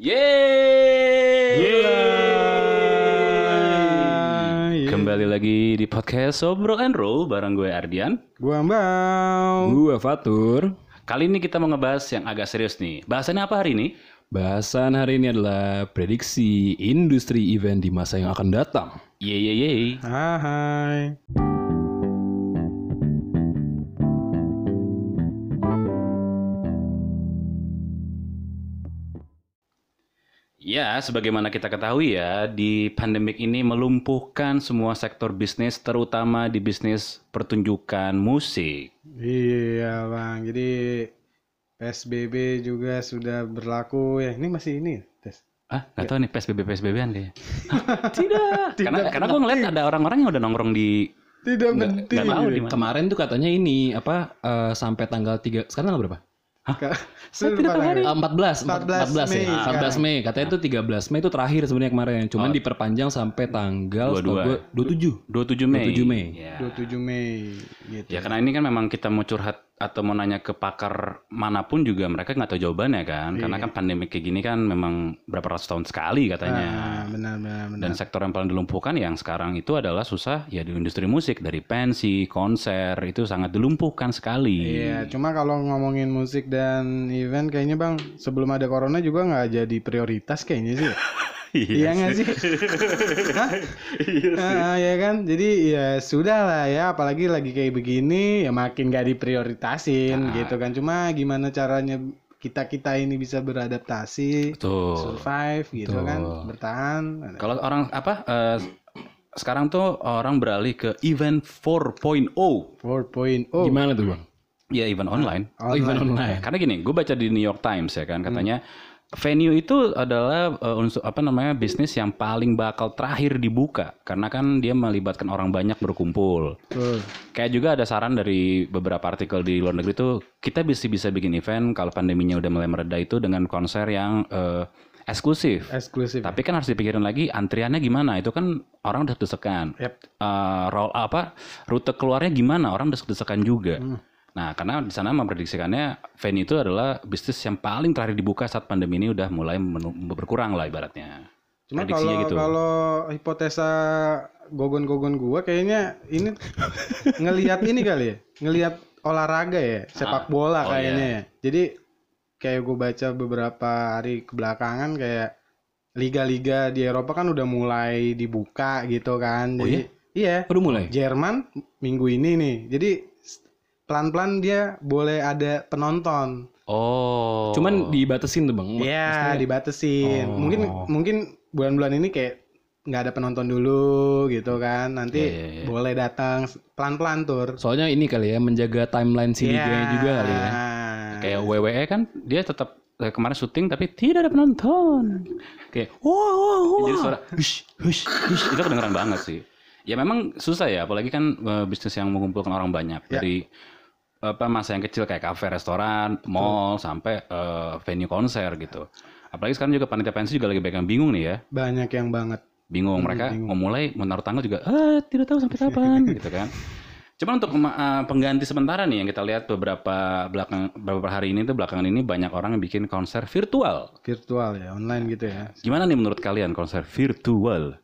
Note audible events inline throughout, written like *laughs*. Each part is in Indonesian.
Yeay! Kembali lagi di podcast Sobro and Roll bareng gue Ardian. Gua Mbak. Gua Fatur. Kali ini kita mau ngebahas yang agak serius nih. Bahasannya apa hari ini? Bahasan hari ini adalah prediksi industri event di masa yang akan datang. Yeay yeay yeay. Hai. Ya, sebagaimana kita ketahui ya, di pandemik ini melumpuhkan semua sektor bisnis, terutama di bisnis pertunjukan musik. Iya bang. Jadi PSBB juga sudah berlaku ya. Ini masih ini ya, tes. Ah, nggak tahu nih PSBB PSBB-an kayaknya. *laughs* Tidak. Karena karena gue ngeliat ada orang-orang yang udah nongkrong di Tidak penting. tahu. Kemarin tuh katanya ini apa eh, sampai tanggal 3 sekarang tanggal berapa? Tahu hari. Eh, 14, 14 14, Mei ya. 14 Mei. Katanya itu 13 Mei itu terakhir sebenarnya kemarin. Cuman diperpanjang sampai tanggal 22. setahu gua 27. 27 Mei. 27 Mei. Ya. 27 Mei gitu. Ya karena ini kan memang kita mau curhat atau mau nanya ke pakar mana pun juga mereka nggak tahu jawabannya kan. Karena kan pandemi kayak gini kan memang berapa ratus tahun sekali katanya. Ah, benar benar benar. Dan sektor yang paling dilumpuhkan yang sekarang itu adalah susah ya di industri musik dari pensi, konser itu sangat dilumpuhkan sekali. Iya, cuma kalau ngomongin musik dan event kayaknya bang sebelum ada corona juga nggak jadi prioritas kayaknya sih. *laughs* iya nggak sih? Hah? Ah, ya kan, jadi ya sudah lah ya, apalagi lagi kayak begini ya makin gak diprioritasin gitu kan. Cuma gimana caranya kita kita ini bisa beradaptasi, Betul. survive gitu kan, bertahan. Kalau orang apa eh, sekarang tuh orang beralih ke event 4.0. 4.0 Gimana tuh, Bang? Ya event online. Oh, event online. Karena gini, gue baca di New York Times ya kan katanya venue itu adalah eh, unsur apa namanya bisnis yang paling bakal terakhir dibuka karena kan dia melibatkan orang banyak berkumpul. Betul. Kayak juga ada saran dari beberapa artikel di luar negeri tuh kita bisa bisa bikin event kalau pandeminya udah mulai mereda itu dengan konser yang eh, eksklusif. eksklusif. Tapi kan harus dipikirin lagi antriannya gimana. Itu kan orang udah desekan. Yep. Eh, roll apa rute keluarnya gimana orang udah desekan juga. Hmm. Nah, karena di sana memprediksikannya venue itu adalah bisnis yang paling terakhir dibuka saat pandemi ini udah mulai berkurang lah ibaratnya. Cuma kalau gitu. kalau hipotesa gogon-gogon gua kayaknya ini *laughs* ngelihat ini kali ya, ngelihat olahraga ya, sepak bola oh kayaknya iya. ya. Jadi kayak gue baca beberapa hari kebelakangan kayak liga-liga di Eropa kan udah mulai dibuka gitu kan. Oh Jadi iya, Udah mulai? Jerman minggu ini nih. Jadi pelan-pelan dia boleh ada penonton. Oh. Cuman dibatasin tuh, Bang. Iya, dibatesin. Oh. Mungkin mungkin bulan-bulan ini kayak nggak ada penonton dulu gitu kan. Nanti Iya, iya, iya. boleh datang pelan-pelan tur. Soalnya ini kali ya menjaga timeline si Iya. liganya juga kali ya. kayak WWE kan dia tetap eh, kemarin syuting tapi tidak ada penonton. Kayak wow wow wow. Jadi suara hush hush hush itu kedengeran banget sih. Ya memang susah ya apalagi kan eh, bisnis yang mengumpulkan orang banyak Ya. dari apa masa yang kecil kayak kafe, restoran, mall sampai eh, venue konser gitu. Apalagi sekarang juga panitia pensi juga lagi banyak yang bingung nih ya. Banyak yang banget. Bingung mereka mau mulai mau naruh tanggal juga ah tidak tahu sampai kapan gitu kan. Cuman untuk eh, pengganti sementara nih yang kita lihat beberapa belakang beberapa hari ini tuh belakangan ini banyak orang yang bikin konser virtual. Virtual ya, online gitu ya. Gimana nih menurut kalian konser virtual?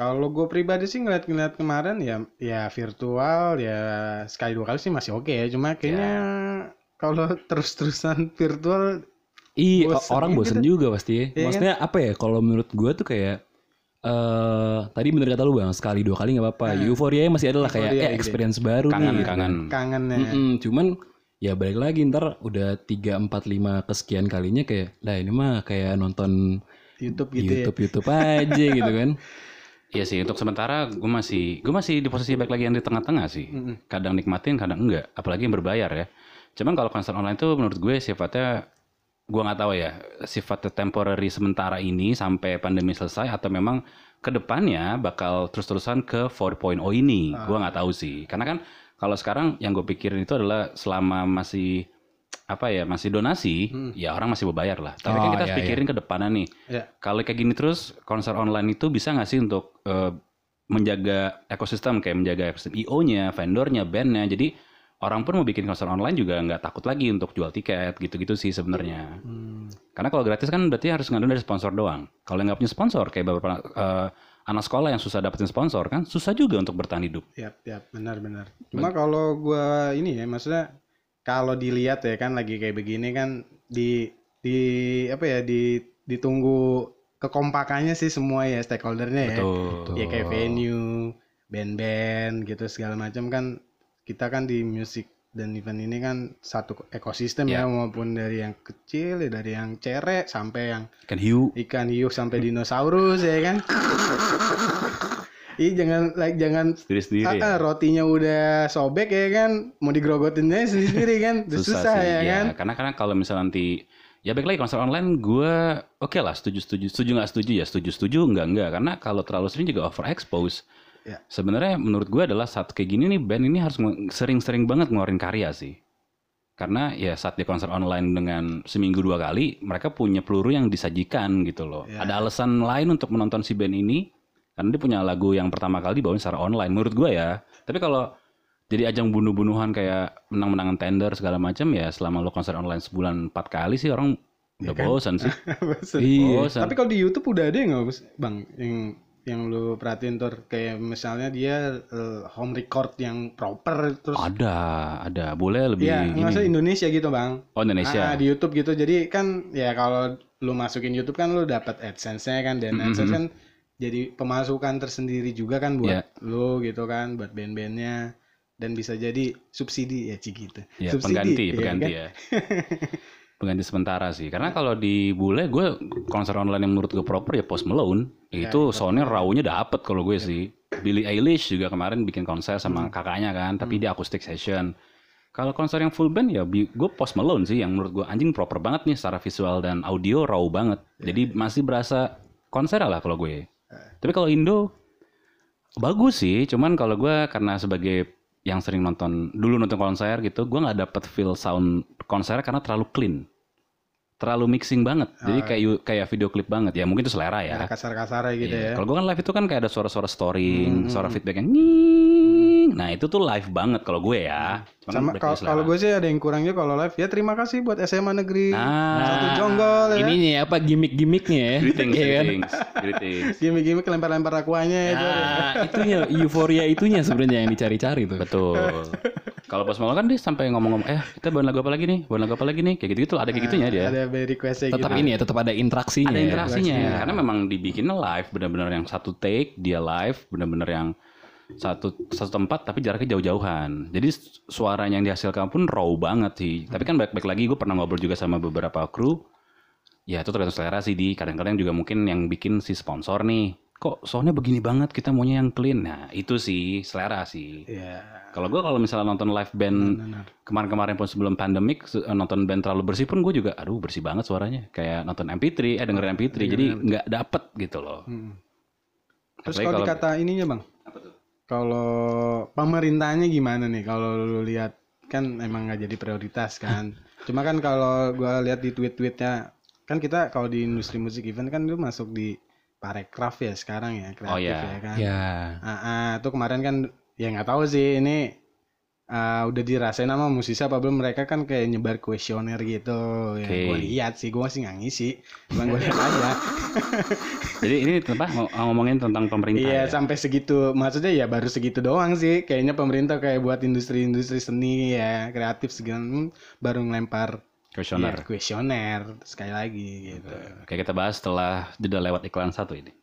Kalau gue pribadi sih ngeliat-ngeliat kemarin ya ya virtual ya sekali dua kali sih masih oke ya. Cuma kayaknya kalau *laughs* terus-terusan virtual Iya, Bosen orang gitu. bosen juga pasti. Kan? Maksudnya apa ya? Kalau menurut gua tuh kayak eh tadi bener kata lu bang, sekali dua kali nggak apa-apa. Euforia masih ada lah kayak eh, gitu. experience baru Kangen nih. kangen. kangen ya. Cuman ya balik lagi ntar udah tiga empat lima kesekian kalinya kayak, lah ini mah kayak nonton YouTube gitu ya. YouTube YouTube aja gitu kan. *laughs* Iya sih untuk sementara gue masih gue masih di posisi baik lagi yang di tengah-tengah sih. Kadang nikmatin, kadang enggak. Apalagi yang berbayar ya. Cuman kalau konser online tuh menurut gue sifatnya gue nggak tahu ya sifatnya temporary sementara ini sampai pandemi selesai atau memang ke depannya bakal terus-terusan ke 4.0 ini. Gue nggak tahu sih. Karena kan kalau sekarang yang gue pikirin itu adalah selama masih apa ya masih donasi ya orang masih berbayar lah tapi kan Oh, kita iya, pikirin ke depannya nih Ya. kalau kayak gini terus konser online itu bisa nggak sih untuk eh, menjaga ekosistem kayak menjaga ekosistem IO-nya, vendornya, bandnya. Jadi orang pun mau bikin konser online juga nggak takut lagi untuk jual tiket gitu-gitu sih sebenarnya. Hmm. Karena kalau gratis kan berarti harus ngandung dari sponsor doang. Kalau nggak punya sponsor kayak beberapa eh, anak sekolah yang susah dapetin sponsor kan susah juga untuk bertahan hidup. Yap, yap, benar-benar. Cuma kalau gua ini ya, maksudnya kalau dilihat ya kan lagi kayak begini kan di di apa ya di ditunggu kekompakannya sih semua ya stakeholdernya ya. Betul. Ya kayak venue, band-band gitu segala macam kan kita kan di musik dan event ini kan satu ekosistem ya, maupun dari yang kecil ya dari yang cerek sampai yang Kan hiu. ikan hiu sampai dinosaurus ya kan. *laughs* Ih jangan like jangan Sendiri-sendiri. Ah, ah, rotinya udah sobek ya kan, mau digrogotin aja sendiri kan, Udah susah, sih, ya kan. Karena karena kalau misalnya nanti ya baik lagi konser online gue oke lah setuju setuju setuju nggak setuju ya setuju setuju nggak nggak karena kalau terlalu sering juga overexpose. Ya. Sebenarnya menurut gue adalah saat kayak gini nih band ini harus sering-sering banget ngeluarin karya sih. Karena ya saat di konser online dengan seminggu dua kali mereka punya peluru yang disajikan gitu loh. Ya. Ada alasan lain untuk menonton si band ini karena dia punya lagu yang pertama kali dibawain secara online menurut gue ya. Tapi kalau jadi ajang bunuh-bunuhan kayak menang-menangan tender segala macam ya selama lo konser online sebulan empat kali sih orang udah kan? bosan sih. *laughs* Bosen. Iya. Bosan. Tapi kalau di YouTube udah ada nggak bang yang yang lu perhatiin tuh kayak misalnya dia eh, home record yang proper terus Ada, ada. Boleh lebih Iya, ini. nggak usah Indonesia gitu bang. Oh Indonesia. Ah, di YouTube gitu. Jadi kan ya kalau lu masukin YouTube kan lu dapat AdSense-nya kan dan. AdSense kan jadi pemasukan tersendiri juga kan buat Iya. lu gitu kan, buat band-bandnya dan bisa jadi subsidi ya Ci gitu. Ya, subsidi, pengganti, iya pengganti kan? ya. *laughs* pengganti sementara sih. Karena kalau di bule gue konser online yang menurut gue proper ya Post Malone. Ya, itu soundnya rawunya dapet kalau gue sih. Billie Eilish juga kemarin bikin konser sama Hmm. kakaknya kan, tapi dia acoustic session. Kalau konser yang full band ya gue Post Malone sih yang menurut gue anjing proper banget nih secara visual dan audio raw banget. Ya, Jadi masih berasa konser lah kalau gue. Tapi kalau Indo bagus sih, cuman kalau gue karena sebagai yang sering nonton dulu nonton konser gitu, gue nggak dapet feel sound konser karena terlalu clean, terlalu mixing banget. Jadi kayak yu- kayak video klip banget ya. Mungkin itu selera ya. Kasar-kasar gitu Iya. ya. Kalau gue kan live itu kan kayak ada suara-suara storing, suara feedback yang Nah itu tuh live banget kalau gue ya. Cuman Sama kalau kalau gue sih ada yang kurangnya kalau live ya terima kasih buat SMA negeri Nah. satu jonggol ya. Ininya apa gimmick-gimmicknya ya? greetings, Iya kan? greetings, greetings. Gimik-gimik lempar-lempar akuanya itu. Nah, itunya euforia itunya sebenarnya yang dicari-cari tuh. Betul. Kalau pas malam kan dia sampai ngomong-ngomong, eh kita bawain lagu apa lagi nih, bawain lagu apa lagi nih, kayak gitu-gitu ada kayak gitunya dia. Ada requestnya gitu. Tetap ini ya, tetap ada interaksinya. ada ya. interaksinya Interaksinya. karena memang dibikinnya live benar-benar yang satu take dia live benar-benar yang satu satu tempat tapi jaraknya jauh-jauhan. Jadi su- suaranya yang dihasilkan pun raw banget sih. Tapi kan baik-baik lagi gue pernah ngobrol juga sama beberapa kru. Ya itu tergantung selera sih di. Kadang-kadang juga mungkin yang bikin si sponsor nih kok soalnya begini banget? Kita maunya yang clean. Nah itu sih selera sih. Iya. kalau gue kalau misalnya nonton live band kemarin-kemarin pun sebelum pandemik se- nonton band terlalu bersih pun gue juga aduh bersih banget suaranya. Kayak nonton MP3 eh dengerin MP3 jadi nggak dapet gitu loh. Hmm. Terus Apalagi kalau- dikata ininya bang, kalau pemerintahnya gimana nih? Kalau lu lihat kan emang nggak jadi prioritas kan. *laughs* Cuma kan kalau gua lihat di tweet-tweetnya, kan kita kalau di industri musik event kan lu masuk di parekraf ya sekarang ya kreatif Oh, iya. ya kan. Ya. Ah, ah, tuh kemarin kan ya nggak tahu sih ini ah, udah dirasain sama musisi apa belum? Mereka kan kayak nyebar kuesioner gitu. Ya Oke. gue lihat sih gue masih nggak ngisi. Cuma gue lihat aja. *laughs* Jadi ini apa? Ngo- ngomongin tentang pemerintah iya ya? sampai segitu. Maksudnya ya baru segitu doang sih. Kayaknya pemerintah kayak buat industri-industri seni ya kreatif segala baru ngelempar kuesioner. ya, kuesioner. Sekali lagi gitu. Oke kita bahas setelah jeda lewat iklan satu ini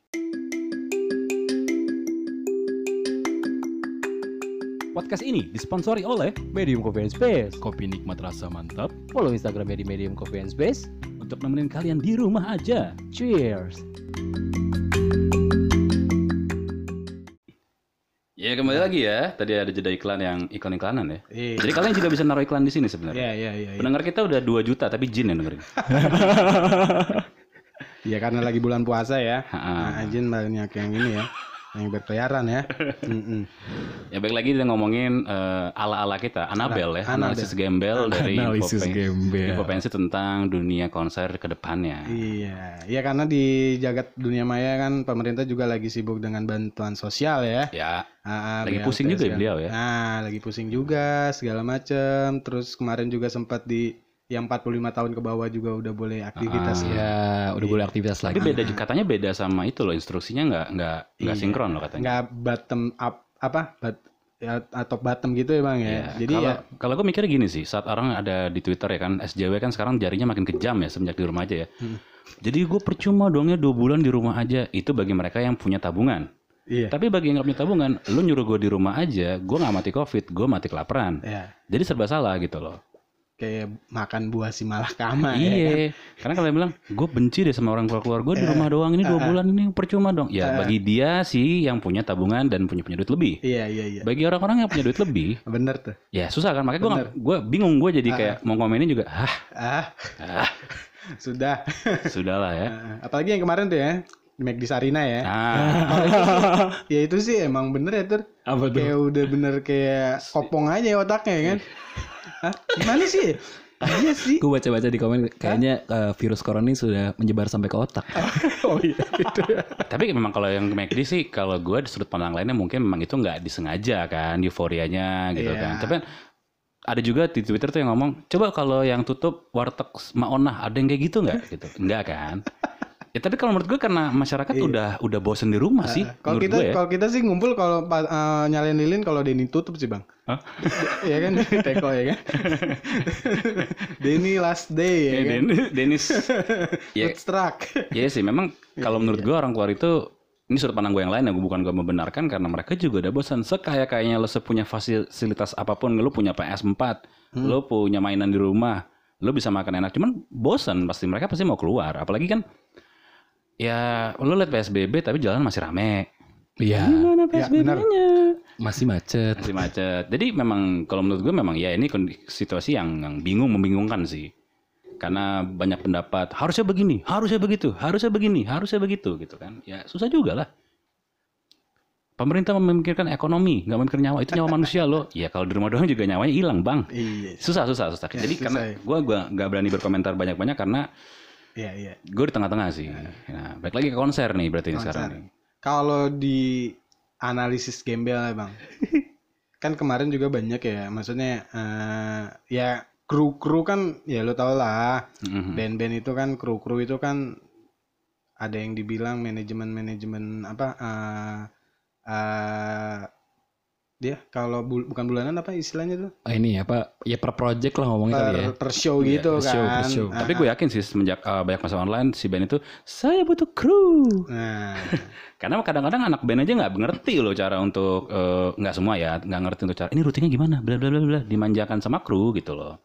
Podcast ini disponsori oleh Medium Coffee and Space. Kopi nikmat rasa mantap. Follow Instagramnya di Medium Coffee and Space. untuk nemenin kalian di rumah aja. Cheers. Ya kembali lagi ya. Tadi ada jeda iklan yang iklan-iklanan ya. iya Jadi kalian juga bisa naruh iklan di sini sebenarnya. iya iya iya iya. Pendengar kita udah 2 juta tapi jin yang dengerin. *laughs* ya karena lagi bulan puasa ya Ha-ha. nah, Jin banyak yang ini ya yang berkeliaran ya. *laughs* Mm-mm. Ya baik lagi kita ngomongin eh, ala-ala kita, Anabel ya, Anabel. analisis gembel dari Analisis Infopen- gembel. Infopensi tentang dunia konser ke depannya. Iya, iya karena di jagat dunia maya kan pemerintah juga lagi sibuk dengan bantuan sosial ya. Ya, Ah, Lagi BLT pusing juga ya segala- beliau ya. Nah, lagi pusing juga segala macem. Terus kemarin juga sempat di yang 45 tahun ke bawah juga udah boleh aktivitas Ah. ya. Udah boleh aktivitas tapi lagi. beda katanya beda sama itu loh instruksinya nggak nggak nggak Iya. sinkron loh katanya. Nggak bottom up apa? But, ya, atau bottom gitu ya bang ya. Iya. Jadi kalau, ya kalau gue mikirnya gini sih, saat orang ada di Twitter ya kan, SJW kan sekarang jarinya makin kejam ya semenjak di rumah aja ya. Hmm. Jadi gue percuma dongnya dua bulan di rumah aja. Itu bagi mereka yang punya tabungan. iya. Tapi bagi yang nggak punya tabungan, lu nyuruh gue di rumah aja, gue nggak mati covid, gue mati kelaparan. Ya, Jadi serba salah gitu loh. Kayak makan buah si malakama ya. kan? iya, karena kalau dia bilang, gue benci deh sama orang keluar-keluar gue di Eh, rumah doang ini dua eh, bulan ini percuma dong. Ya eh. bagi dia sih yang punya tabungan dan punya punya duit lebih. Iya, iya, iya. Bagi orang-orang yang punya duit lebih, *laughs* Bener tuh. ya susah kan. Makanya gue gue bingung gue jadi kayak mau komenin juga, ah, Ah, ah *laughs* sudah. sudahlah ya. Apalagi yang kemarin tuh ya, Mac di Sarina ya. Ah, *laughs* Ya itu sih emang bener ya tuh. Apa tuh? Kayak udah bener kayak kopong aja ya otaknya ya kan. Hah? Gimana sih? Iya sih. Gue baca-baca di komen kayaknya eh, virus corona ini sudah menyebar sampai ke otak. *laughs* Oh iya itu ya. tapi memang kalau yang McD sih, kalau gue di sudut pandang lainnya mungkin memang itu nggak disengaja kan, euforianya gitu Iya. kan. Tapi ada juga di Twitter tuh yang ngomong, coba kalau yang tutup warteg Maonah ada yang kayak gitu nggak? gitu, enggak kan? Ya tapi kalau menurut gue karena masyarakat udah udah bosen di rumah sih, Iya. Kalau kita ya. kalau kita sih ngumpul kalau eh, nyalain lilin kalau Denny tutup sih bang. Hah? *laughs* Iya kan teko ya kan. *laughs* Denny last day ya Eh, kan. Den- Dennis, *laughs* ya. Iya sih, memang kalau menurut gue orang keluar itu ini sudut pandang gue yang lain gue bukan gue membenarkan karena mereka juga udah bosan sekaya kayaknya lo sepunya fasilitas apa pun lo punya PS4 lo punya mainan di rumah lo bisa makan enak cuman bosan pasti mereka pasti mau keluar apalagi kan ya lo liat PSBB tapi jalan masih rame. Iya, gimana Ya, benar. PSBB-nya masih macet. masih macet. Jadi memang kalau menurut gue memang ya ini situasi yang, yang bingung membingungkan sih. Karena banyak pendapat harusnya begini harusnya begitu harusnya begini harusnya begitu gitu kan. Ya susah juga lah. Pemerintah memikirkan ekonomi nggak memikir nyawa. Itu nyawa *laughs* manusia loh. Ya kalau di rumah doang juga nyawanya hilang bang. Iya. susah susah susah. Ya, jadi susah karena ya. gue gua nggak berani berkomentar banyak banyak karena Iya iya. gue di tengah-tengah sih nah balik lagi ke konser nih berarti Konser. sekarang nih Kalau di analisis gembel ya bang, *laughs* kan kemarin juga banyak ya, maksudnya eh, ya kru-kru kan ya lo tau lah, Mhm. band-band itu kan kru-kru itu kan ada yang dibilang manajemen-manajemen apa eh eh, dia kalau bul- bukan bulanan apa istilahnya tuh Ah, ini apa? Ya per project lah ngomongnya kali per, ya. per show Iya, gitu per show, kan. per show. Ah, Tapi gue yakin sih semenjak uh, banyak masa online si band itu saya butuh kru. Nah, *laughs* Karena kadang-kadang anak band aja nggak ngerti loh cara untuk uh, nggak semua ya nggak ngerti untuk cara ini rutinnya gimana bla bla bla bla dimanjakan sama kru gitu loh.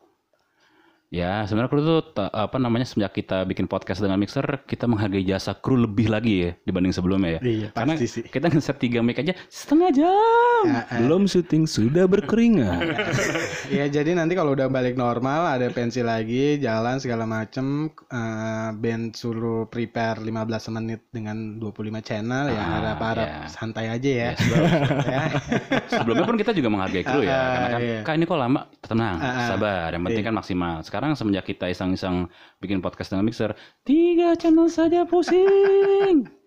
Ya sebenarnya kru tuh ta- apa namanya semenjak kita bikin podcast dengan mixer kita menghargai jasa kru lebih lagi ya dibanding sebelumnya ya. iya Karena pasti sih. kita ngeset 3 mic aja setengah jam. Ah. Belum syuting sudah berkeringat. *laughs* Ya jadi nanti kalau udah balik normal ada pensi lagi jalan segala macem eh, band suruh prepare 15 menit dengan 25 channel ya Ah, harap-harap ya. santai aja ya. Ya, sebelum- *laughs* Ya. Sebelumnya pun kita juga menghargai kru ya, Ah, karena kan, iya. kak ini kok lama, tenang, sabar, yang penting kan maksimal. Sekarang semenjak kita iseng-iseng bikin podcast dengan mixer, tiga channel saja pusing.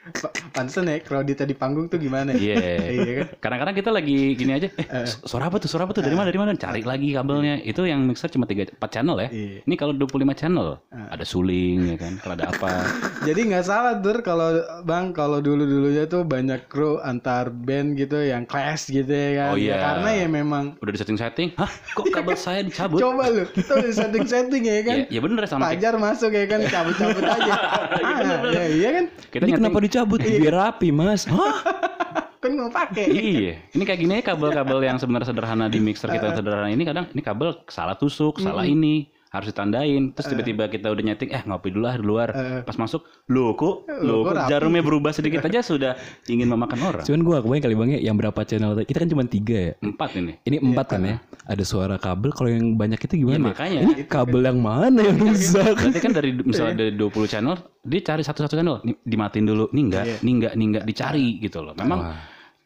Pa- Pantesan ya kreditnya di panggung tuh gimana? Iya. *laughs* Iya kan? Kadang-kadang kita lagi gini aja, eh su- suara apa tuh, suara apa tuh, dari mana, dari mana, cari lagi kabelnya. Itu yang mixer cuma tiga, empat channel ya. Iya. Ini kalau 25 channel, ada suling ya kan, kalau ada apa. *laughs* Jadi nggak salah tur kalau bang kalau dulu dulunya tuh banyak kru antar band gitu yang clash gitu ya kan. Oh, Ya, iya. karena ya memang Udah di setting-setting, hah kok kabel saya dicabut? coba lu itu di setting setting ya kan. Ya, ya bener sama kayak Pajar masuk ya kan cabut-cabut aja. *laughs* ah, ya, iya kan? kita Ini kenapa dicabut? Biar rapi, Mas. Hah? *laughs* Kan mau pakai. iya, ini kayak gini kabel-kabel yang sebenarnya sederhana di mixer kita yang sederhana ini kadang ini kabel salah tusuk, salah ini. Harus ditandain. Terus tiba-tiba kita udah nyeting, eh ngopi dulu lah di luar. Pas masuk, loh kok, loh kok kok rapi?" jarumnya berubah sedikit aja sudah ingin memakan orang. Cuman gue kebayang kali bang ya yang berapa channel tadi? Kita kan cuma tiga ya. Empat ini. Ini empat kan ya. Ada suara kabel. Kalau yang banyak itu Iya, gimana? ya? makanya. Ini kabel yang mana yang rusak? Berarti kan dari misalnya dari 20 channel, dia cari satu-satu channel, nih, dimatiin dulu, nih enggak, nih enggak, nih enggak, dicari gitu loh. Memang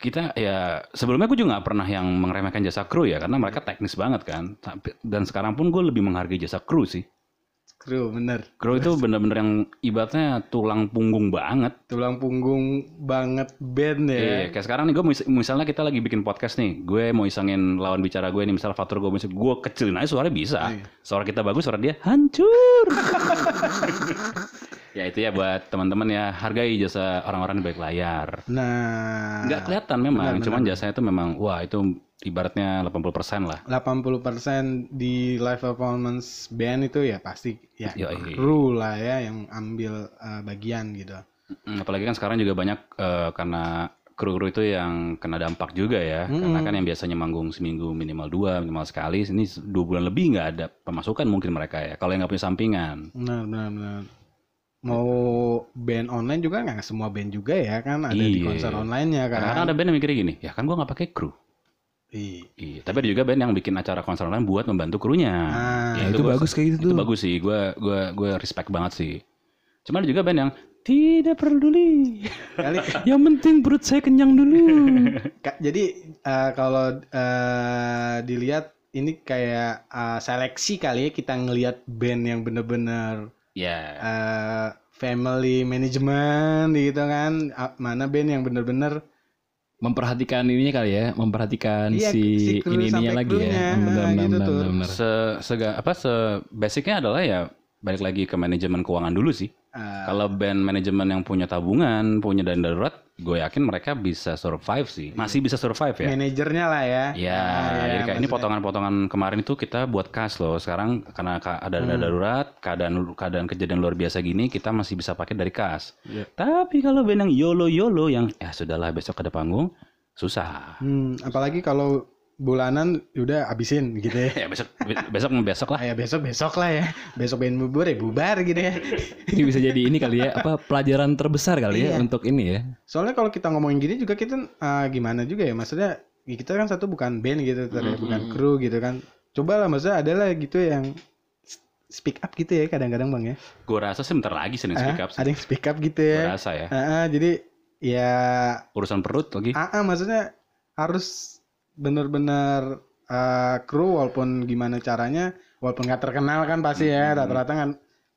kita ya sebelumnya gue juga nggak pernah yang meremehkan jasa kru ya karena mereka teknis banget kan. Tapi- Dan sekarang pun gue lebih menghargai jasa kru sih. Kru bener. Kru itu bener-bener yang ibaratnya tulang punggung banget. Tulang punggung banget band ya. Iya, kayak sekarang nih gue misalnya kita lagi bikin podcast nih, gue mau isengin lawan bicara gue nih, misalnya Fatur gue musik, gue kecilin aja suaranya bisa. Suara kita bagus, suara dia hancur. *laughs* ya itu ya buat teman-teman ya, hargai jasa orang-orang di balik layar. Nah, Nggak kelihatan memang, cuman jasanya itu memang, wah itu ibaratnya 80% lah. 80% di live performance band itu ya pasti ya Yoi. kru lah ya yang ambil uh, bagian gitu. Apalagi kan sekarang juga banyak eh, karena kru-kru itu yang kena dampak juga ya. Karena kan yang biasanya manggung seminggu minimal dua, minimal sekali, ini dua bulan lebih nggak ada pemasukan mungkin mereka ya. Kalau yang nggak punya sampingan. Benar, benar, benar. Mau band online juga nggak semua band juga ya kan ada di Iya. konser online-nya kan. Kadang-kadang ada band yang mikirnya gini, ya kan gua nggak pakai kru. Iya. Iya, tapi ada juga band yang bikin acara konser online buat membantu krunya. Ah, Ya, itu gua- bagus kayak gitu Itu tuh. bagus sih, gua gua gua respect banget sih. Cuma ada juga band yang tidak peduli. Kali *laughs* Yang penting perut saya kenyang dulu. *laughs* Jadi eh, kalau eh, dilihat ini kayak eh, seleksi kali ya kita ngelihat band yang bener-bener ya, eh, family management gitu kan mana band yang bener-bener memperhatikan ininya kali ya, memperhatikan Iya, si si, ini ininya lagi ya. Benar, benar, gitu benar. se sega apa se basicnya adalah ya balik lagi ke manajemen keuangan dulu sih. eh, Kalau band manajemen yang punya tabungan, punya dana darurat, gue yakin mereka bisa survive sih. Masih bisa survive ya. manajernya lah ya. Ya, Ah, jadi ya, kayak ini potongan-potongan kemarin itu kita buat kas loh. Sekarang karena ka- ada Hmm. dana darurat, keadaan keadaan kejadian luar biasa gini, kita masih bisa pakai dari kas. Iya. Tapi kalau band yang yolo yolo yang ya sudahlah besok ada panggung, susah. Hmm, apalagi kalau bulanan udah abisin gitu ya. *laughs* ya besok be- besok besok lah. Kayak besok besok lah ya. Besok band bubur ya bubar gitu ya. *laughs* Ini bisa jadi ini kali ya, apa pelajaran terbesar kali ya Iya. untuk ini ya. Soalnya kalau kita ngomongin gini juga kita ah, gimana juga ya maksudnya ya kita kan satu bukan band gitu ter- bukan kru gitu kan. Coba lah maksudnya ada lah gitu yang speak up gitu ya kadang-kadang Bang ya. Gue rasa sih bentar lagi sih nih speak Ah, up. Ada yang speak up gitu Gue ya. rasa ya. Ah, ah, jadi ya Urusan perut lagi. ah, ah, maksudnya harus benar-benar ah, kru walaupun gimana caranya walaupun nggak terkenal kan pasti ya rata-rata kan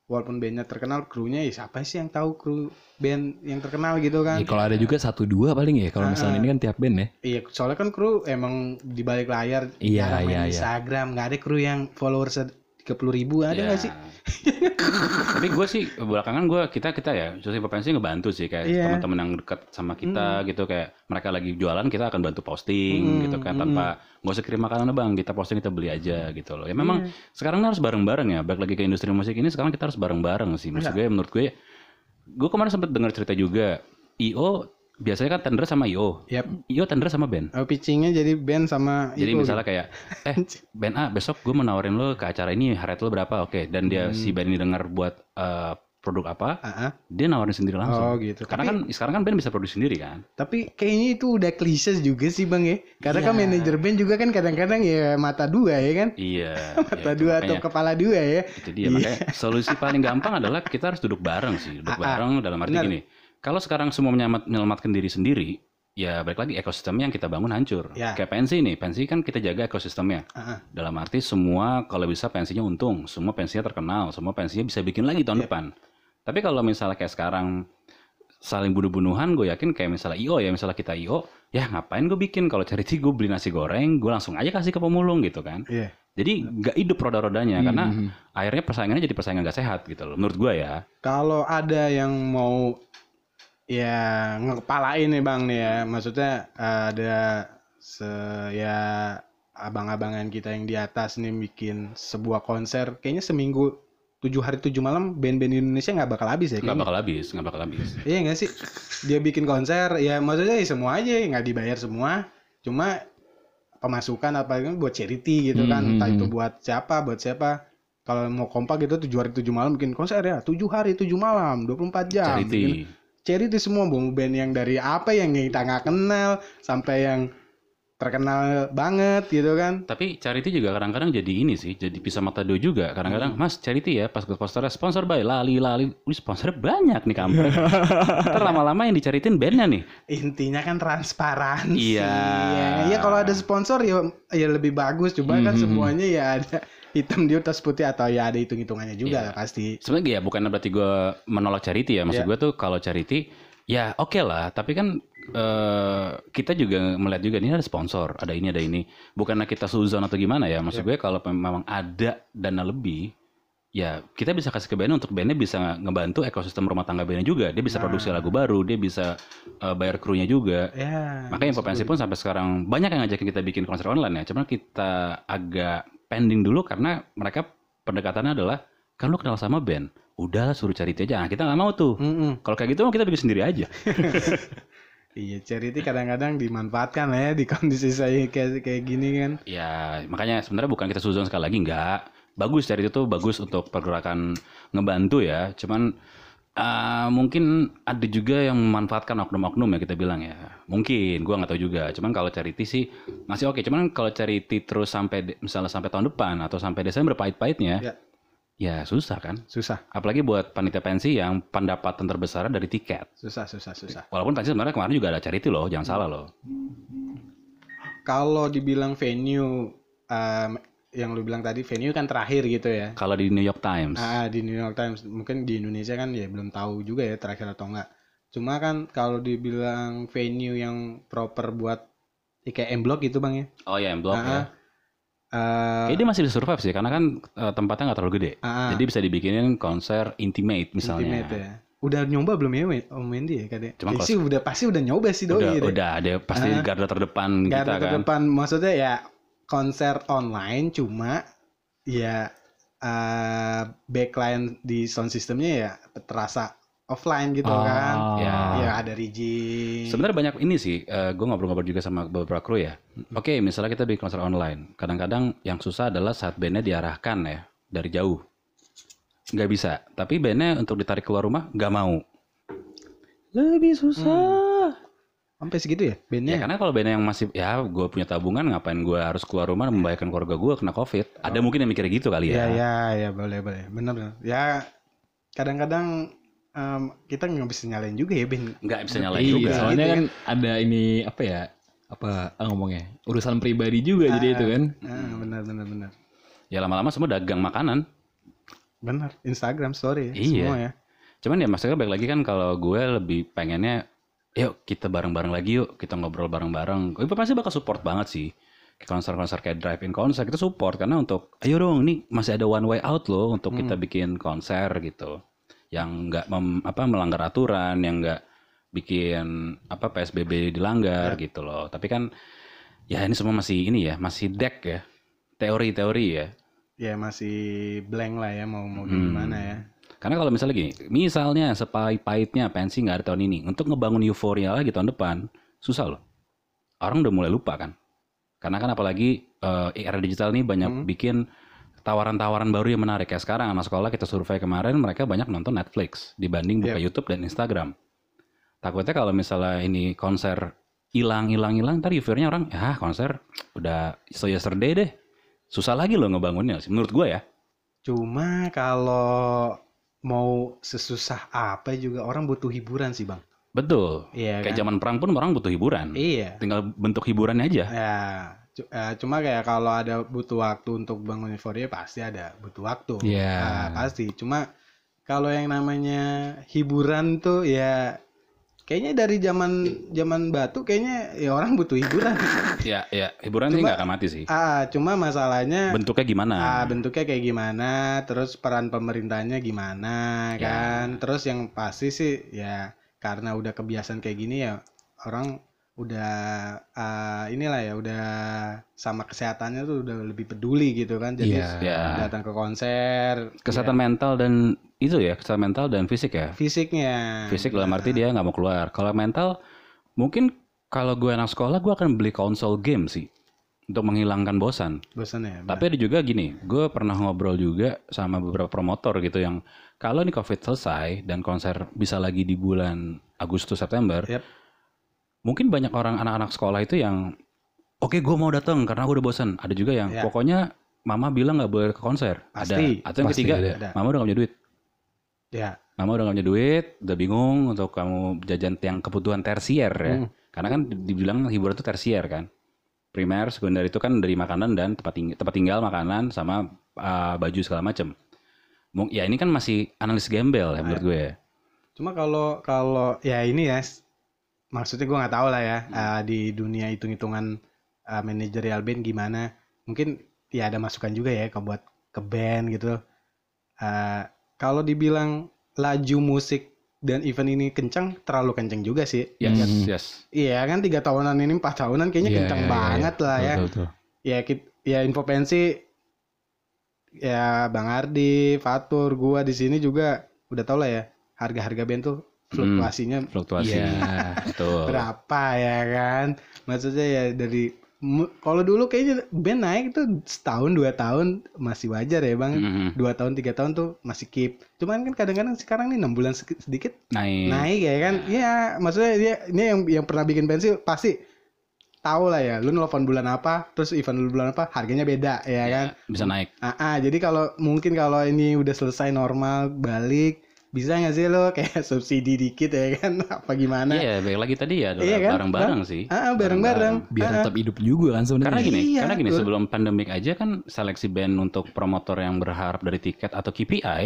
walaupun bandnya terkenal krunya ya siapa sih yang tahu kru band yang terkenal gitu kan Ya, kalau ada juga satu dua paling ya. Kalau misalnya ini kan tiap band ya. Iya, soalnya kan kru emang di balik layar Iya, iya, iya. Instagram, nggak ada kru yang followers tiga puluh ribu ada Ya. nggak sih? *laughs* Tapi gue sih belakangan gue kita kita ya, Susi Potensi ngebantu sih kayak Iya. teman-teman yang dekat sama kita gitu kayak mereka lagi jualan kita akan bantu posting Hmm, gitu kan tanpa nggak usah kirim makanan bang kita posting kita beli aja gitu loh. Ya memang sekarang harus bareng-bareng ya. Balik lagi ke industri musik ini sekarang kita harus bareng-bareng sih. Maksud gue menurut gue, gue kemarin sempet dengar cerita juga IO biasanya kan tender sama IO. Yap. IO tender sama band. Oh, pitchingnya jadi band sama Jadi Iko misalnya kayak, eh *laughs* band A besok gue mau nawarin lo ke acara ini, rate lo berapa? Oke, dan dia si band ini dengar buat eh, produk apa, gitu. Ah, ah. dia nawarin sendiri langsung. Oh gitu. Karena kan sekarang kan band bisa produksi sendiri kan. Tapi kayaknya itu udah klise juga sih bang ya. Karena kan manajer band juga kan kadang-kadang ya mata dua ya kan. Iya. *laughs* Mata ya, itu dua atau makanya- kepala dua ya. Itu dia makanya solusi paling gampang adalah kita harus duduk bareng sih, duduk Ah, ah. bareng dalam arti Benar. gini. Kalau sekarang semua menyamat, menyelamatkan diri sendiri, ya balik lagi ekosistem yang kita bangun hancur. Ya. Kayak pensi nih, pensi kan kita jaga ekosistemnya. Ah. Dalam arti semua kalau bisa pensinya untung, semua pensinya terkenal, semua pensinya bisa bikin lagi tahun depan. Tapi kalau misalnya kayak sekarang saling bunuh-bunuhan, gue yakin kayak misalnya IO ya, misalnya kita IO, ya ngapain gue bikin kalau charity gue beli nasi goreng, gue langsung aja kasih ke pemulung gitu kan. Iya. Jadi nggak hidup roda-rodanya karena akhirnya persaingannya jadi persaingan gak sehat gitu loh. Menurut gue ya. Kalau ada yang mau ya ngepalain nih bang nih ya, maksudnya ada se ya abang-abangan kita yang di atas nih bikin sebuah konser, kayaknya seminggu tujuh hari tujuh malam band-band Indonesia nggak bakal habis ya nggak bakal habis, nggak bakal habis. Iya nggak sih? Dia bikin konser, ya maksudnya ya semua aja nggak dibayar semua, cuma pemasukan apa itu buat charity gitu kan, Hmm, entah hmm, itu hmm. buat siapa, buat siapa. kalau mau kompak gitu tujuh hari tujuh malam bikin konser ya tujuh hari tujuh malam 24 jam Charity. bikin charity semua band band yang dari apa yang kita nggak kenal sampai yang terkenal banget gitu kan Tapi charity juga kadang-kadang jadi ini sih, jadi pisah mata dua juga. Kadang-kadang, Hmm. Mas charity ya, pas ke posternya sponsor by lali lali, Wih, sponsornya banyak nih kampret. Ntar lama-lama yang dicaritin bandnya nih. intinya kan transparansi Iya. ya, ya kalau ada sponsor ya ya lebih bagus coba kan Mhm. semuanya ya ada hitam di atas putih atau ya ada hitung hitungannya juga Iya. lah pasti Sebenarnya ya bukan berarti gue menolak charity ya. Maksud Iya. gue tuh kalau charity ya oke lah. Tapi kan eh, kita juga melihat juga ini ada sponsor, ada ini ada ini. Bukannya kita suzon atau gimana ya. Maksud gue kalau memang ada dana lebih, ya kita bisa kasih ke bandnya untuk bandnya bisa ngebantu ekosistem rumah tangga bandnya juga. Dia bisa Nah. produksi lagu baru, dia bisa eh, bayar krunya juga. ya Makanya Infopensi pun sampai sekarang banyak yang ngajakin kita bikin konser online ya. Cuman kita agak pending dulu karena mereka pendekatannya adalah kan lu kenal sama band, udah suruh cari aja. Nah, kita nggak mau tuh. Mm-mm. Kalau kayak gitu kita bikin sendiri aja. *laughs* Iya, charity kadang-kadang dimanfaatkan lah ya di kondisi saya kayak kayak gini kan. ya makanya sebenarnya bukan kita suzon sekali lagi nggak. Bagus cari itu bagus untuk pergerakan ngebantu ya. Cuman eh, mungkin ada juga yang memanfaatkan oknum-oknum ya kita bilang ya. Mungkin gua nggak tahu juga. Cuman kalau charity sih masih oke. Cuman kalau charity terus sampai misalnya sampai tahun depan atau sampai Desember pahit-pahitnya, Ya. ya susah kan. Susah, Apalagi buat panitia pensi yang pendapatan terbesar dari tiket. susah, susah, susah. Walaupun pensi sebenarnya kemarin juga ada charity loh, jangan salah loh. Kalau dibilang venue em, yang lu bilang tadi venue kan terakhir gitu ya. Kalau di New York Times, Ah, di New York Times mungkin di Indonesia kan ya belum tahu juga ya terakhir atau enggak. Cuma kan kalau dibilang venue yang proper buat ya kayak M Block gitu Bang ya. oh ya, blok ya. Ah, eh, Kayaknya dia masih bisa survive sih, karena kan eh, tempatnya nggak terlalu gede. ah, Jadi bisa dibikinin konser intimate misalnya. Intimate ya. Udah nyoba belum ya Om Wendy ya kadang? Cuma Eh, kalau- sih udah pasti udah nyoba sih doi. Udah, deh. udah ada pasti Ah. garda terdepan Garda kita kan. terdepan maksudnya ya konser online cuma ya eh backline di sound systemnya ya terasa offline gitu Oh. kan. Ya. Ya ada rigging. Sebenarnya banyak ini sih, gue ngobrol-ngobrol juga sama beberapa kru ya. Oke, misalnya kita bikin konser online, kadang-kadang yang susah adalah saat bandnya diarahkan ya dari jauh, nggak bisa. Tapi bandnya untuk ditarik keluar rumah nggak mau. Lebih susah. Sampai segitu ya Ya bandnya. karena kalau bandnya yang masih ya gue punya tabungan ngapain gue harus keluar rumah membahayakan keluarga gue kena covid. Ada mungkin yang mikirnya gitu kali Ya ya. ya ya boleh boleh. Benar benar. Ya kadang-kadang em, kita nggak bisa nyalain juga ya band. Nggak bisa nyalain Iya, juga. soalnya Gitu kan ada ini apa ya? Apa ah, ngomongnya? Urusan pribadi juga jadi itu kan. Ah, benar benar benar. Ya lama-lama semua dagang makanan. Benar. Instagram story ya, Iya. semua ya. Cuman ya maksudnya balik lagi kan kalau gue lebih pengennya yuk kita bareng-bareng lagi yuk kita ngobrol bareng-bareng. Gue pasti bakal support banget sih. Konser-konser kayak drive-in konser kita support karena untuk ayo dong ini masih ada one way out loh untuk kita bikin konser gitu. Yang nggak mem- apa melanggar aturan, yang nggak bikin apa PSBB dilanggar gitu loh. Tapi kan ya ini semua masih ini ya, masih deck ya. Teori-teori ya. Ya masih blank lah ya mau mau Hmm. gimana ya. Karena kalau misalnya gini, misalnya sepahit-pahitnya pensi nggak ada tahun ini, untuk ngebangun euforia lagi tahun depan, susah loh. Orang udah mulai lupa kan. Karena kan apalagi eh, era digital nih banyak Hmm. bikin tawaran-tawaran baru yang menarik. Kayak sekarang anak sekolah kita survei kemarin, mereka banyak nonton Netflix dibanding buka YouTube dan Instagram. Takutnya kalau misalnya ini konser hilang, hilang, hilang, ntar euforianya orang, ya konser udah so yesterday deh. Susah lagi loh ngebangunnya sih, menurut gue ya. Cuma kalau mau sesusah apa juga orang butuh hiburan sih bang. Betul. Iya Kayak kan? zaman perang pun orang butuh hiburan. Iya. tinggal bentuk hiburannya aja. Ya, eh, cuma kayak kalau ada butuh waktu untuk bangun euforia pasti ada butuh waktu. Iya. Nah, pasti. Cuma kalau yang namanya hiburan tuh ya kayaknya dari zaman zaman batu kayaknya ya orang butuh hiburan. *laughs* Ya, ya hiburan sih Cuma- nggak akan mati sih. ah, cuma masalahnya Bentuknya gimana? ah, bentuknya kayak gimana, terus peran pemerintahnya gimana Ya. kan. Terus yang pasti sih ya karena udah kebiasaan kayak gini ya orang udah ah, inilah ya udah sama kesehatannya tuh udah lebih peduli gitu kan. Jadi Iya. Ya. datang ke konser Kesehatan mental dan itu ya, kesehatan mental dan fisik ya. fisiknya. Fisik dalam arti dia nggak mau keluar. Kalau mental, mungkin kalau gue anak sekolah, gue akan beli konsol game sih. untuk menghilangkan bosan. Bosan ya. Tapi ada juga gini, gue pernah ngobrol juga sama beberapa promotor gitu yang kalau ini COVID selesai dan konser bisa lagi di bulan Agustus September, Yap. Mungkin banyak orang anak-anak sekolah itu yang oke gue mau datang karena gue udah bosan. Ada juga yang Ya. pokoknya mama bilang nggak boleh ke konser. Pasti, ada. Atau yang pasti ketiga, ada. Mama udah gak punya duit. Ya. Mama udah gak punya duit, udah bingung untuk kamu jajan yang kebutuhan tersier ya. Hmm. Karena kan dibilang hiburan itu tersier kan. Primer, sekunder itu kan dari makanan dan tempat tinggal, tempat tinggal makanan sama uh, baju segala macem. Ya ini kan masih analis gembel ya menurut gue. ya. Cuma kalau kalau ya ini ya maksudnya gue nggak tahu lah ya eh, di dunia hitung-hitungan eh, manajerial band gimana. Mungkin ya ada masukan juga ya ke buat ke band gitu. Eh, kalau dibilang laju musik dan event ini kencang, terlalu kencang juga sih. Yes, Hmm. yes. Iya kan tiga tahunan ini empat tahunan kayaknya Iya, kencang iya, iya, banget lah ya. Betul, betul. Ya kit- ya info pensi ya Bang Ardi, Fatur, gua di sini juga udah tau lah ya harga-harga band tuh fluktuasinya Fluktuasi. Iya. Betul. *laughs* berapa ya kan maksudnya ya dari kalau dulu kayaknya band naik tuh setahun dua tahun masih wajar ya bang Mhm. dua tahun tiga tahun tuh masih keep cuman kan kadang-kadang sekarang nih enam bulan sedikit Naik. naik ya kan Iya maksudnya dia ini yang yang pernah bikin pensi pasti tahu lah ya lu nelfon bulan apa terus event lu bulan apa harganya beda ya kan Bisa naik. Ah, ah, jadi kalau mungkin kalau ini udah selesai normal balik bisa nggak sih lo kayak *laughs* subsidi dikit ya kan *laughs* apa gimana Iya, baik lagi tadi ya adalah Iya kan, bareng-bareng sih. Ah, ah, bareng-bareng. Biar Ah, tetap hidup juga kan sebenarnya. Karena gini, Iya, karena gini betul. sebelum pandemik aja kan seleksi band untuk promotor yang berharap dari tiket atau KPI,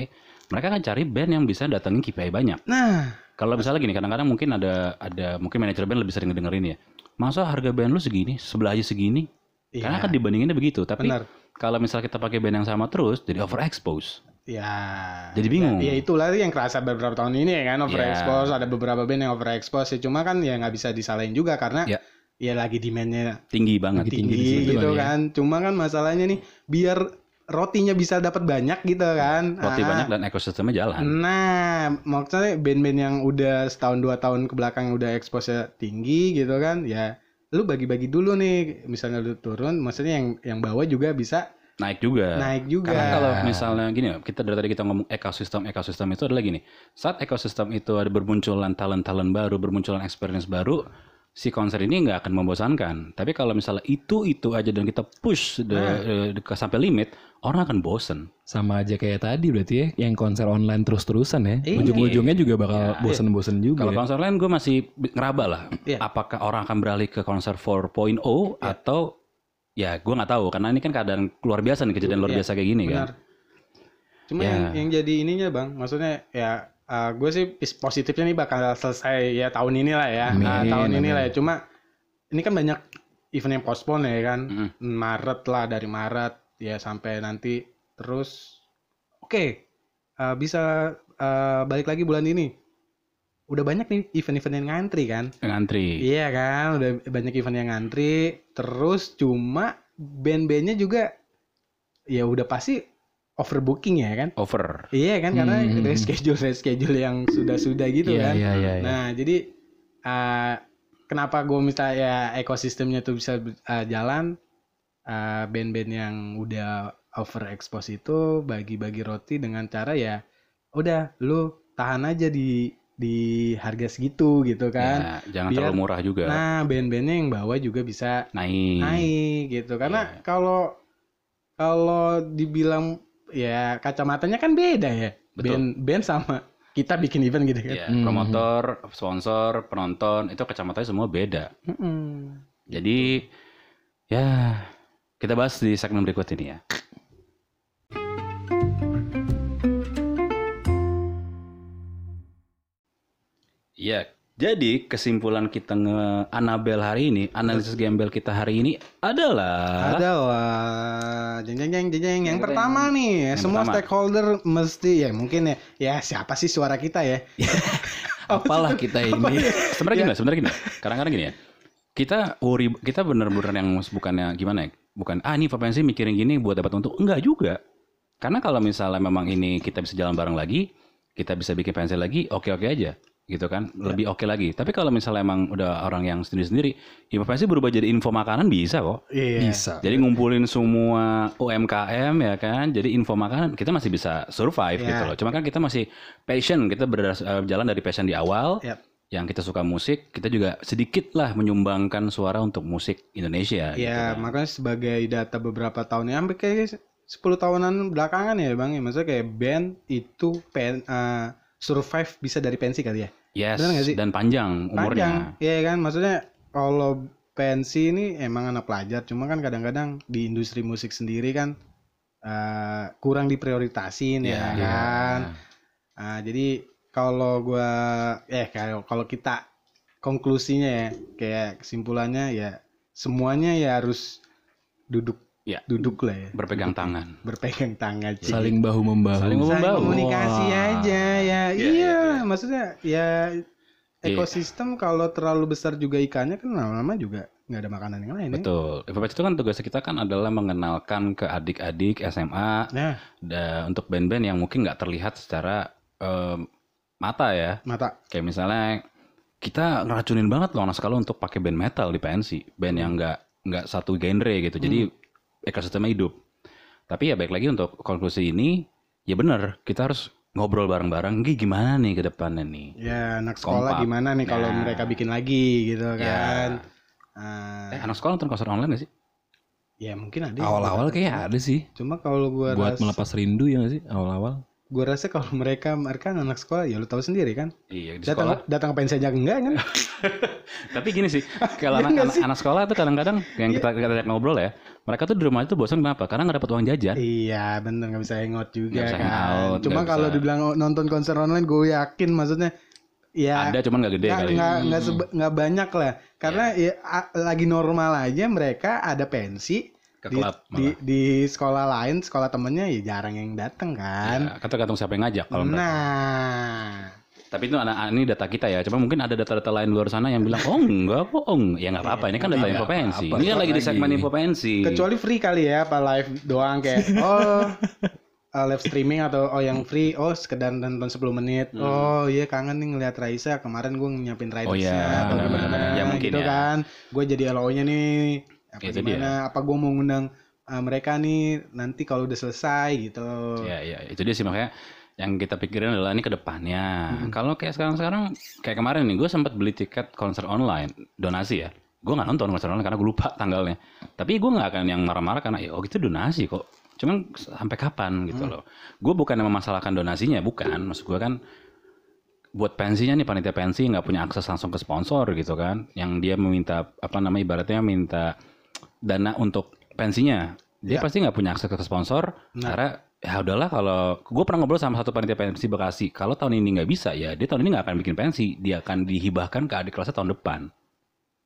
mereka kan cari band yang bisa datengin KPI banyak. Nah, Kalau misalnya gini, kadang-kadang mungkin ada ada mungkin manajer band lebih sering dengerin ya. Masa harga band lu segini, sebelah aja segini? iya, Karena kan dibandinginnya begitu. Tapi benar. kalau misalnya kita pakai band yang sama terus, jadi overexpose. Ya. Jadi bingung. Ya, ya itulah yang kerasa beberapa tahun ini ya kan Iya. overexpose, ada beberapa band yang overexpose ya cuma kan ya nggak bisa disalahin juga karena Ya. ya lagi demandnya Tinggi banget. Tinggi tinggi, gitu ya. kan. Cuma kan masalahnya nih biar rotinya bisa dapat banyak gitu kan. Roti Ah, banyak dan ekosistemnya jalan. Nah, maksudnya band-band yang udah setahun dua tahun ke belakang udah expose tinggi gitu kan, ya lu bagi-bagi dulu nih, misalnya lu turun, maksudnya yang yang bawah juga bisa Naik juga. naik juga. Karena kalau misalnya gini, kita dari tadi kita ngomong ekosistem, ekosistem itu adalah gini. Saat ekosistem itu ada bermunculan talent-talent baru, bermunculan experience baru, si konser ini nggak akan membosankan. Tapi kalau misalnya itu itu aja dan kita push de- de- ke sampai limit, orang akan bosen. Sama aja kayak tadi berarti ya, yang konser online terus-terusan ya. Iya. Ujung-ujungnya juga bakal bosen-bosen juga. Kalau ya. konser lain gue masih ngeraba lah. Iya. Apakah orang akan beralih ke konser 4.0 atau ya gue nggak tahu karena ini kan keadaan luar biasa nih kejadian luar Iya, biasa kayak gini kan. Benar. Cuma Ya. yang, yang jadi ininya bang, maksudnya ya gue sih positifnya nih bakal selesai ya tahun ini lah ya, Amin, Nah, tahun ini lah ya. Cuma ini kan banyak event yang postpone ya kan, Mm. Maret lah dari Maret ya sampai nanti terus, oke eh, bisa eh, balik lagi bulan ini. Udah banyak nih event-event yang ngantri kan. Ngantri. Iya kan, udah banyak event yang ngantri. Terus cuma band-bandnya juga ya udah pasti overbooking ya kan. Over. Iya kan, karena Hmm. reschedule reschedule yang sudah-sudah gitu Iya, kan. iya, iya, iya. Nah jadi eh, kenapa gue minta ya ekosistemnya tuh bisa eh, jalan? eh, band-band yang udah overexpose itu bagi-bagi roti dengan cara ya udah lu tahan aja di di harga segitu gitu kan. Ya, jangan Biar- terlalu murah juga. Nah, band-bandnya yang bawah juga bisa naik. naik gitu. Karena Iya. kalau kalau dibilang ya kacamatanya kan beda ya. Betul. Band band sama kita bikin event gitu kan. Ya, Hmm. promotor, sponsor, penonton itu kacamatanya semua beda. Mm-mm. Jadi ya kita bahas di segmen berikut ini ya. Ya, jadi kesimpulan kita nge Anabel hari ini, analisis gembel kita hari ini adalah Ada wah, jeng jeng jeng jeng jeng. Yang Jeng, pertama nih, Yang semua pertama. stakeholder mesti ya mungkin ya, ya siapa sih suara kita ya? *laughs* Apalah kita *laughs* ini. sebenarnya gini, sebenarnya gini. Kadang-kadang gini ya. Kita worry, kita bener-bener yang bukannya gimana ya? Bukan ah ini potensi mikirin gini buat dapat untung. Enggak juga. Karena kalau misalnya memang ini kita bisa jalan bareng lagi, kita bisa bikin pensil lagi, oke-oke aja. Gitu kan lebih oke lagi tapi kalau misalnya emang udah orang yang sendiri-sendiri info pensi berubah jadi info makanan bisa kok Iya. Bisa. jadi ngumpulin semua UMKM ya kan jadi info makanan kita masih bisa survive Iya. gitu loh cuma kan kita masih passion kita eh, jalan dari passion di awal Yap. yang kita suka musik kita juga sedikit lah menyumbangkan suara untuk musik Indonesia gitu Ya, kan. makanya sebagai data beberapa tahun ya, sampai kayak 10 tahunan belakangan ya Bang, ya. maksudnya kayak band itu pen, eh, survive bisa dari pensi kali ya. Yes Bener nggak sih? dan panjang umurnya Panjang, iya kan? Maksudnya kalau pensi ini emang anak pelajar, cuma kan kadang-kadang di industri musik sendiri kan eh, kurang diprioritasin ya, Ya. kan. Ah, jadi kalau gua eh kalau kalau kita konklusinya ya kayak kesimpulannya ya semuanya ya harus duduk Ya. duduk lah ya berpegang tangan berpegang tangan. Saling bahu membahu. Saling Saling membahu. komunikasi Wah. aja ya Iya, iya, iya, maksudnya ya Iya. ekosistem kalau terlalu besar juga ikannya kan lama-lama juga nggak ada makanan yang lain ya. betul. FPC itu kan tugas kita kan adalah mengenalkan ke adik-adik SMA Nah, da- untuk band-band yang mungkin nggak terlihat secara em, mata ya. Mata. Kayak misalnya kita ngeracunin banget loh anak sekolah untuk pakai band metal di pensi band yang nggak nggak satu genre gitu. Jadi ekosistemnya hidup. Tapi ya baik lagi untuk konklusi ini ya bener kita harus ngobrol bareng-bareng Gi, gimana nih ke depannya nih ya anak sekolah Kompak. gimana nih kalau Nah. mereka bikin lagi gitu Ya. kan Ah, eh anak sekolah nonton konser online gak sih ya mungkin ada Awal-awal kayak ada sih. cuma kalau gua Buat rasa melepas rindu ya nggak sih awal-awal. Gua rasa kalau mereka mereka anak sekolah ya lu tahu sendiri kan? Iya di datang sekolah. datang ke pensi aja enggak kan? *laughs* Tapi gini sih kalau Iya anak, anak, sih? anak sekolah tuh kadang-kadang yang kita kita ajak ngobrol ya mereka tuh di rumah itu bosan kenapa? Karena nggak dapat uang jajan. Iya bener nggak bisa hangout juga bisa kan. hangout, Cuma kalau bisa- dibilang nonton konser online, gue yakin maksudnya ya ada cuman nggak gede nggak kali. nggak nggak banyak lah. Karena Iya. ya a- lagi normal aja mereka ada pensi ke di, klub di, malah. di sekolah lain, sekolah temennya ya jarang yang dateng kan. Ya, kan tergantung siapa yang ngajak kalau nah, Tapi itu anak ini data kita ya. Cuma mungkin ada data-data lain luar sana yang bilang, oh enggak kok, oh ya nggak apa-apa. Ini kan data Iya, info pensi. Ini kan lagi di segmen info pensi. kecuali free kali ya, apa live doang kayak *laughs* oh uh, live streaming atau oh yang free oh sekedar nonton 10 menit oh iya kangen nih ngeliat Raisa kemarin gue nyiapin Raisa Hmm. Oh iya, benar-benar. Ya, mungkin gitu ya. kan gue jadi LO nya nih apa Itu gimana apa gue mau ngundang uh, mereka nih nanti kalau udah selesai gitu Ya, ya, itu dia sih makanya yang kita pikirin adalah ini ke depannya. Kalau kayak sekarang-sekarang, kayak kemarin nih, gue sempat beli tiket konser online, donasi ya. Gue nggak nonton konser online karena gue lupa *laughs* tanggalnya. Tapi gue nggak akan yang marah-marah karena, ya oh gitu donasi kok. Cuman sampai kapan gitu loh. Gue bukan yang memasalahkan donasinya, bukan. Maksud gue kan, buat pensinya nih panitia pensi nggak punya akses langsung ke sponsor gitu kan yang dia meminta apa namanya ibaratnya minta dana untuk pensinya dia Ya. pasti nggak punya akses ke sponsor Nah. karena ya udahlah kalau gue pernah ngobrol sama satu panitia pensi Bekasi kalau tahun ini nggak bisa ya dia tahun ini nggak akan bikin pensi dia akan dihibahkan ke adik kelasnya tahun depan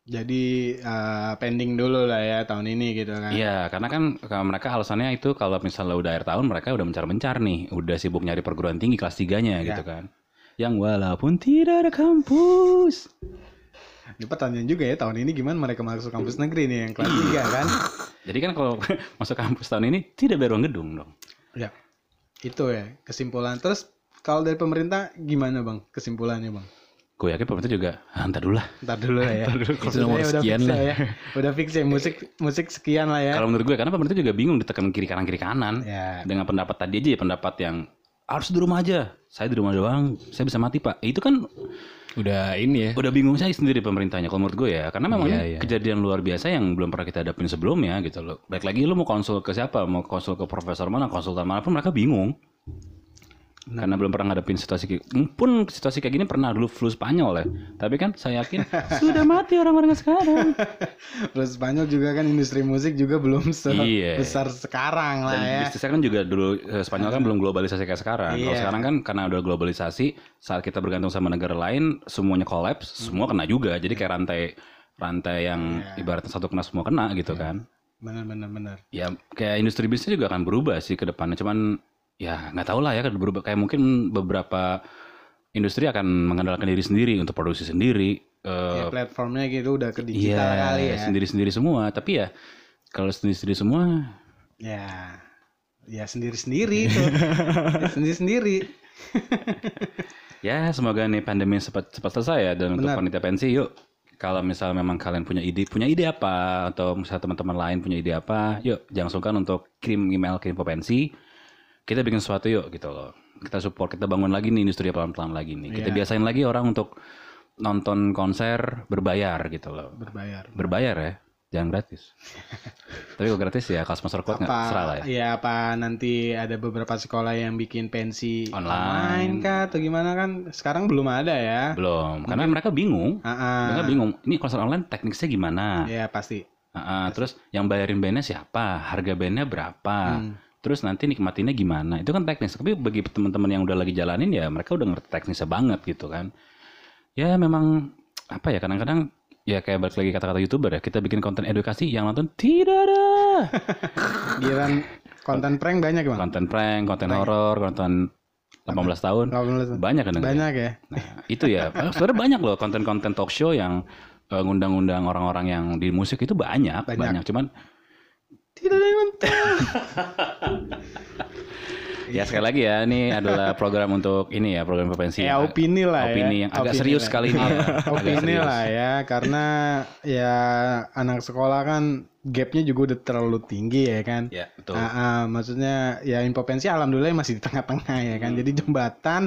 jadi uh, pending dulu lah ya tahun ini gitu kan Iya, karena kan kalau mereka alasannya itu kalau misalnya udah akhir tahun mereka udah mencar-mencar nih, udah sibuk nyari perguruan tinggi kelas 3-nya Ya. gitu kan. Yang walaupun tidak ada kampus. Ini pertanyaan juga ya tahun ini gimana mereka masuk kampus negeri nih yang kelas 3 *clears throat* kan Jadi kan kalau *laughs* masuk kampus tahun ini tidak bayar uang gedung dong. ya itu ya kesimpulan terus kalau dari pemerintah gimana bang kesimpulannya bang Gue yakin pemerintah juga, ah, ntar dulu lah. Ntar dulu lah ya. *laughs* Itu nomor sekian lah. ya. Udah fix ya musik musik sekian lah ya. Kalau menurut gue, karena pemerintah juga bingung ditekan kiri kanan kiri kanan. Ya. Dengan pendapat tadi aja ya, pendapat yang harus di rumah aja. Saya di rumah doang, saya bisa mati pak. Itu kan Udah ini ya. udah bingung saya sendiri pemerintahnya kalau menurut gue ya karena memang Iya, ini iya. kejadian luar biasa yang belum pernah kita hadapin sebelumnya gitu loh baik lagi lu mau konsul ke siapa mau konsul ke profesor mana konsultan mana pun mereka bingung Nah. karena belum pernah ngadepin situasi pun situasi kayak gini pernah dulu flu Spanyol ya tapi kan saya yakin *laughs* sudah mati orang-orang sekarang *laughs* Terus Spanyol juga kan industri musik juga belum Iya. sebesar sekarang lah dan ya. bisnisnya kan juga dulu eh, Spanyol kan belum globalisasi kayak sekarang kalau Iya. sekarang kan karena udah globalisasi saat kita bergantung sama negara lain semuanya kolaps semua kena juga jadi kayak rantai rantai yang Iya. ibaratnya satu kena semua kena gitu kan Benar benar benar. ya kayak industri bisnis juga akan berubah sih ke depannya cuman ya nggak tahu lah ya berubah kayak mungkin beberapa industri akan mengandalkan diri sendiri untuk produksi sendiri Ya, eh platformnya gitu udah ke iya digital kali ya. sendiri sendiri semua tapi ya kalau sendiri sendiri semua Ya. Ya sendiri-sendiri itu. *laughs* sendiri-sendiri. Ya semoga nih pandemi cepat cepat selesai ya dan untuk Benar. panitia pensi yuk kalau misalnya memang kalian punya ide punya ide apa atau misalnya teman-teman lain punya ide apa yuk jangan sungkan untuk kirim email ke info pensi kita bikin sesuatu yuk gitu loh. Kita support kita bangun lagi nih industri pelan-pelan lagi nih. Kita Iya. biasain lagi orang untuk nonton konser berbayar gitu loh. Berbayar. berbayar ya jangan gratis. *laughs* Tapi kalau gratis ya kalau sponsor quote nggak? Serah lah ya. ya apa nanti ada beberapa sekolah yang bikin pensi Online. kah atau gimana kan? Sekarang belum ada ya. Belum karena mereka bingung. Ah, ah. mereka bingung ini konser online tekniknya gimana? Ya pasti. Ah, ah, terus yang bayarin bandnya siapa? Harga bandnya berapa? Hmm. Terus nanti nikmatinnya gimana? Itu kan teknis. Tapi bagi teman-teman yang udah lagi jalanin ya mereka udah ngerti teknisnya banget gitu kan. Ya memang apa ya kadang-kadang ya kayak balik lagi kata-kata youtuber ya kita bikin konten edukasi yang nonton tidak ada. *laughs* Giran konten prank banyak bang. Konten prank konten horor konten 18 tahun. Nggak boleh tuh. banyak kan banyak ya. Nah, itu ya. Sebenarnya banyak loh konten-konten talk show yang eh, ngundang-undang orang-orang yang di musik itu banyak, Banyak. banyak. Cuman tidak ada yang nonton *laughs* ya sekali lagi ya, ini adalah program untuk ini ya, program prevensi. ya opini lah ya Opini yang agak Opini serius lah. kali ini ya. *laughs* Opini lah ya karena ya anak sekolah kan gapnya juga udah terlalu tinggi ya kan Ya, betul. Ah, ah, maksudnya ya impotensi alhamdulillah masih di tengah-tengah ya Hmm. kan. Jadi jembatan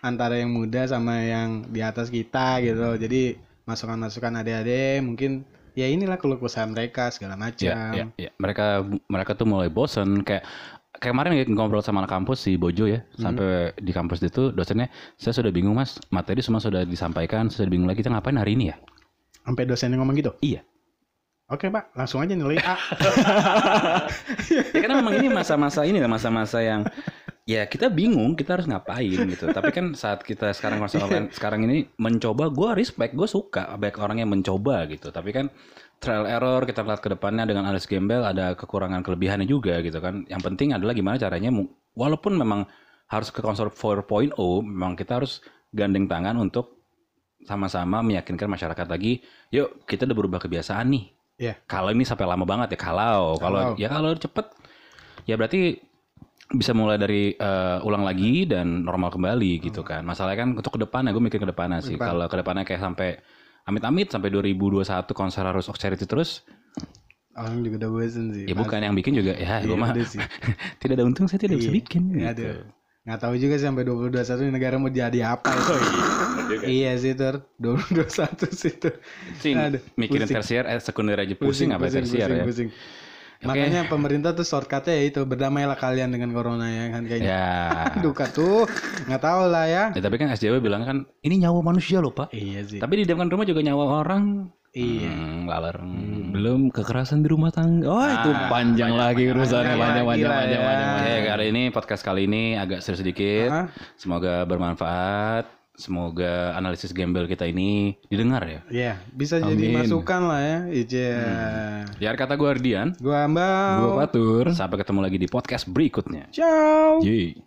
antara yang muda sama yang di atas kita gitu. Jadi masukan-masukan adik-adik mungkin ya inilah keluh kesah mereka segala macam. Ya, ya, ya. Mereka mereka tuh mulai bosen kayak kayak kemarin ya ngobrol sama anak kampus si Bojo ya sampai di kampus itu dosennya saya sudah bingung mas materi semua sudah disampaikan saya sudah bingung lagi kita ngapain hari ini ya Sampai dosennya ngomong gitu. iya Oke, Pak, langsung aja nilai A. *laughs* ya karena memang ini masa-masa ini lah, masa-masa yang ya kita bingung kita harus ngapain gitu. Tapi kan saat kita sekarang konser online *laughs* sekarang ini mencoba gue respect gue suka banyak orang yang mencoba gitu. Tapi kan trial error kita lihat ke depannya dengan Alice Gembel ada kekurangan kelebihannya juga gitu kan. Yang penting adalah gimana caranya walaupun memang harus ke konser 4.0 memang kita harus gandeng tangan untuk sama-sama meyakinkan masyarakat lagi yuk kita udah berubah kebiasaan nih. Iya. kalau ini sampai lama banget ya kalau. Kalau Kalau. ya kalau cepet ya berarti bisa mulai dari eh, ulang lagi dan normal kembali gitu kan masalahnya kan untuk ke depannya gue mikir ke depannya sih Depan. kalau ke depannya kayak sampai amit-amit sampai 2021 konser harus charity terus Orang juga udah bosen sih. ya bukan yang bikin juga ya gue Iya, mah udah sih. *laughs* tidak ada untung saya tidak bisa Iya. bikin Ya, gitu. aduh. Nggak tahu juga sih sampai 2021 ini negara mau jadi apa *laughs* itu. iya sih, Tur. 2021 sih, Tur. Pusing. Aduh, mikirin pusing. tersier eh sekunder aja pusing, apa tersier ya pusing. Makanya pemerintah tuh shortcutnya ya itu berdamailah kalian dengan corona ya kan kayaknya. ya *laughs* Duka tuh nggak tahu lah ya. Ya, tapi kan SJW bilang kan ini nyawa manusia loh pak Iya sih. tapi di dalam rumah juga nyawa orang Iya. hmm, laler Belum kekerasan di rumah tangga. Oh, itu Ah, panjang lagi urusannya panjang panjang panjang lah panjang ya. panjang. Oke, panjang. kali ini podcast kali ini agak serius sedikit. Hah? Semoga bermanfaat. Semoga analisis gembel kita ini didengar ya. Iya, bisa jadi Amin. masukan lah ya. Iya. Biar kata gue Ardian. Gua Mbak. Gua Fatur. Sampai ketemu lagi di podcast berikutnya. Ciao. Yeay.